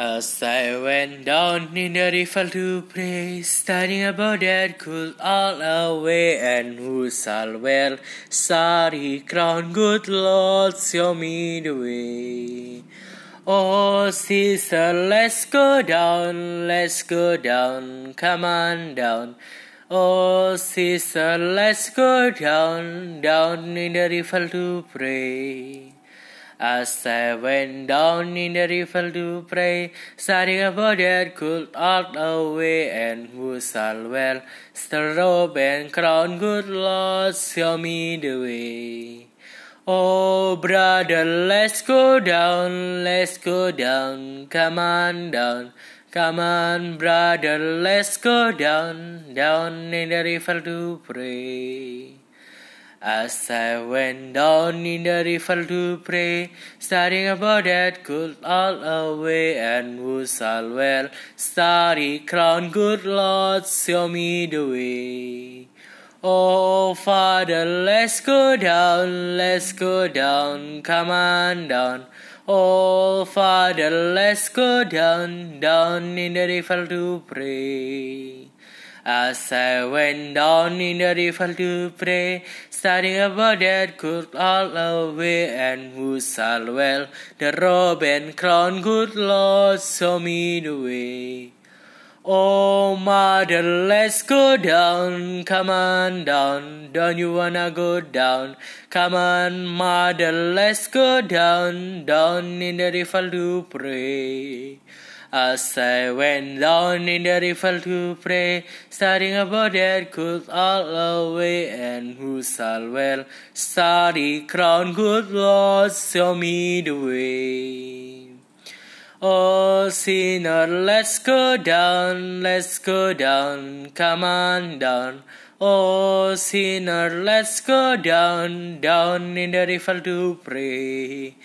As I went down in the river to pray, studying about that could all away, and who shall wear starry crown, good Lord, show me the way. Oh, sister, let's go down, let's go down, come on down. Oh, sister, let's go down, down in the river to pray. As I went down in the river to pray, studying about that could all away, and who shall wear the and crown, good Lord, show me the way. Oh, brother, let's go down, let's go down, come on down. Come on, brother, let's go down, down in the river to pray. As I went down in the river to pray, studying about that good all away, and who shall wear starry crown, good Lord, show me the way. Oh, Father, let's go down, let's go down, come on down. Oh, Father, let's go down, down in the river to pray. As I went down in the river to pray, studying about that good all away, and who shall well the robe and crown, good Lord, show me the way. Oh, mother, let's go down, come on down, don't you wanna go down? Come on, mother, let's go down, down in the river to pray. As I went down in the river to pray, studying about that good all away, and who shall wear starry crown, good Lord, show me the way. Oh, sinner, let's go down, let's go down, come on down. Oh, sinner, let's go down, down in the river to pray.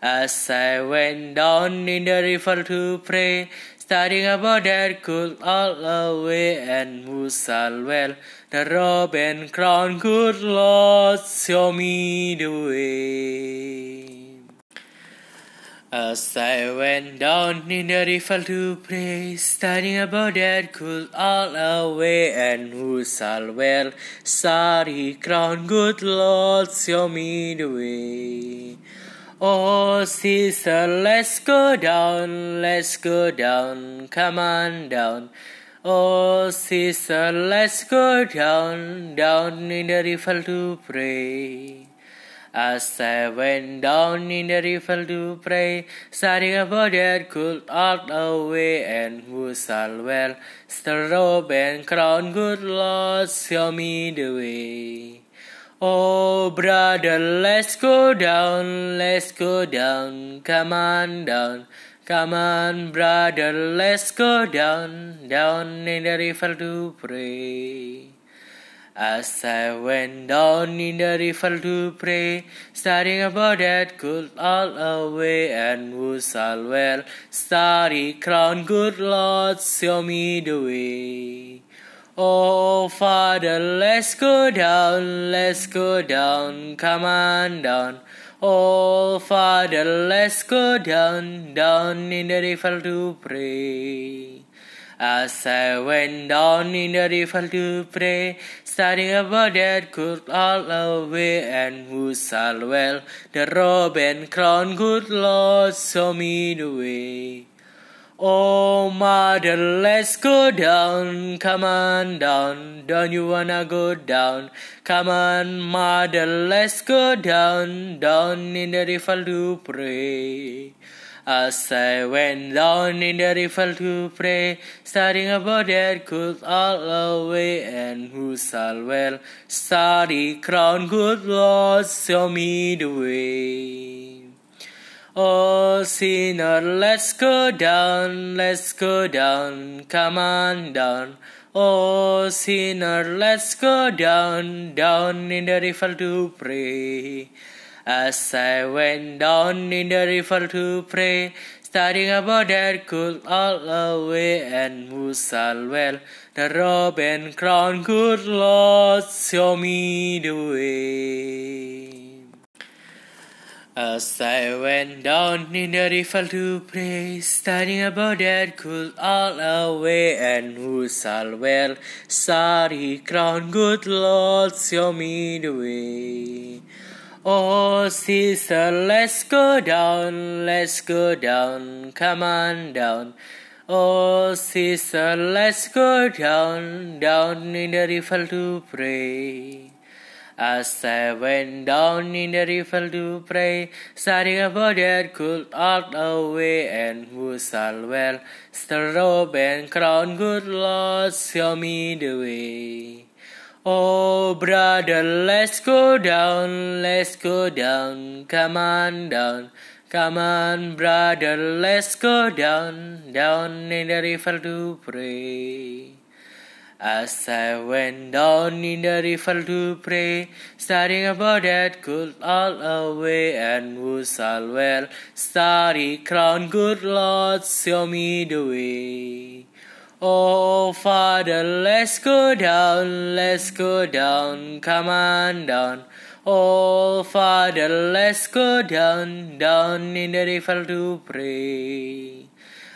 As I went down in the river to pray, studying about that good all away, and shall wear the robe and crown, good Lord, show me the way. As I went down in the river to pray, studying about that good all away, and who shall wear starry crown, good Lord, show me the way. Oh, sister, let's go down, let's go down, come on down. Oh, sister, let's go down, down in the river to pray. As I went down in the river to pray, studying about that good all away, and who shall wear the robe and crown, good Lord, show me the way. Oh, brother, let's go down, let's go down, come on down. Come on, brother, let's go down, down in the river to pray. As I went down in the river to pray, studying about that good all away, and who shall well, starry crown, good Lord, show me the way. Oh, Father, let's go down, let's go down, come on down. Oh, Father, let's go down, down in the river to pray. As I went down in the river to pray, studying about that good all away, and who shall well the robe and crown, good Lord, show me the way. Oh, mother, let's go down, come on down, don't you wanna go down? Come on, mother, let's go down, down in the river to pray. As I went down in the river to pray, studying about that good all away, and who shall well starry crown, good Lord, show me the way. Oh, sinner, let's go down, let's go down, come on down. Oh, sinner, let's go down, down in the river to pray. As I went down in the river to pray, studying about that good all away, and who shall wear the robe and crown, good Lord, show me the way. As I went down in the river to pray, studying about that could all away, and who shall wear sorry crown, good Lord, show me the way. Oh, sister, let's go down, let's go down, come on down. Oh, sister, let's go down, down in the river to pray. As I went down in the river to pray, studying about that could out away, and who shall wear the robe and crown, good Lord, show me the way. Oh, brother, let's go down, let's go down, come on down. Come on, brother, let's go down, down in the river to pray. As I went down in the river to pray, studying about that good all away, and who shall wear starry crown, good Lord, show me the way. Oh, Father, let's go down, let's go down, come on down. Oh, Father, let's go down, down in the river to pray.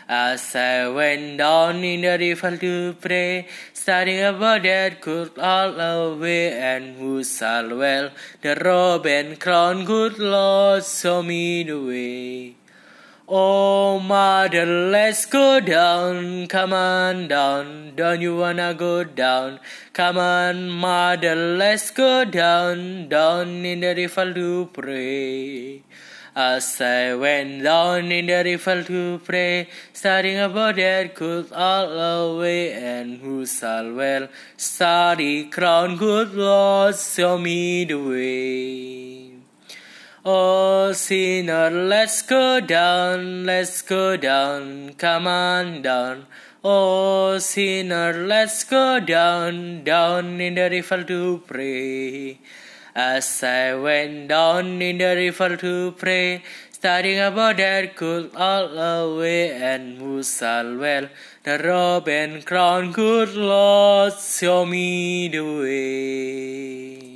As I went down in the river to pray, studying about that good all away, and who shall well the robe and crown, good Lord, show me the way. Oh, mother, let's go down, come on down, don't you wanna go down? Come on, mother, let's go down, down in the river to pray. As I went down in the river to pray, studying about that good all away, and who shall wear starry crown, good Lord, show me the way. Oh, sinner, let's go down, let's go down, come on down. Oh, sinner, let's go down, down in the river to pray. As I went down in the river to pray, studying about that good all away, and who shall wear the robe and crown, good Lord, show me the way.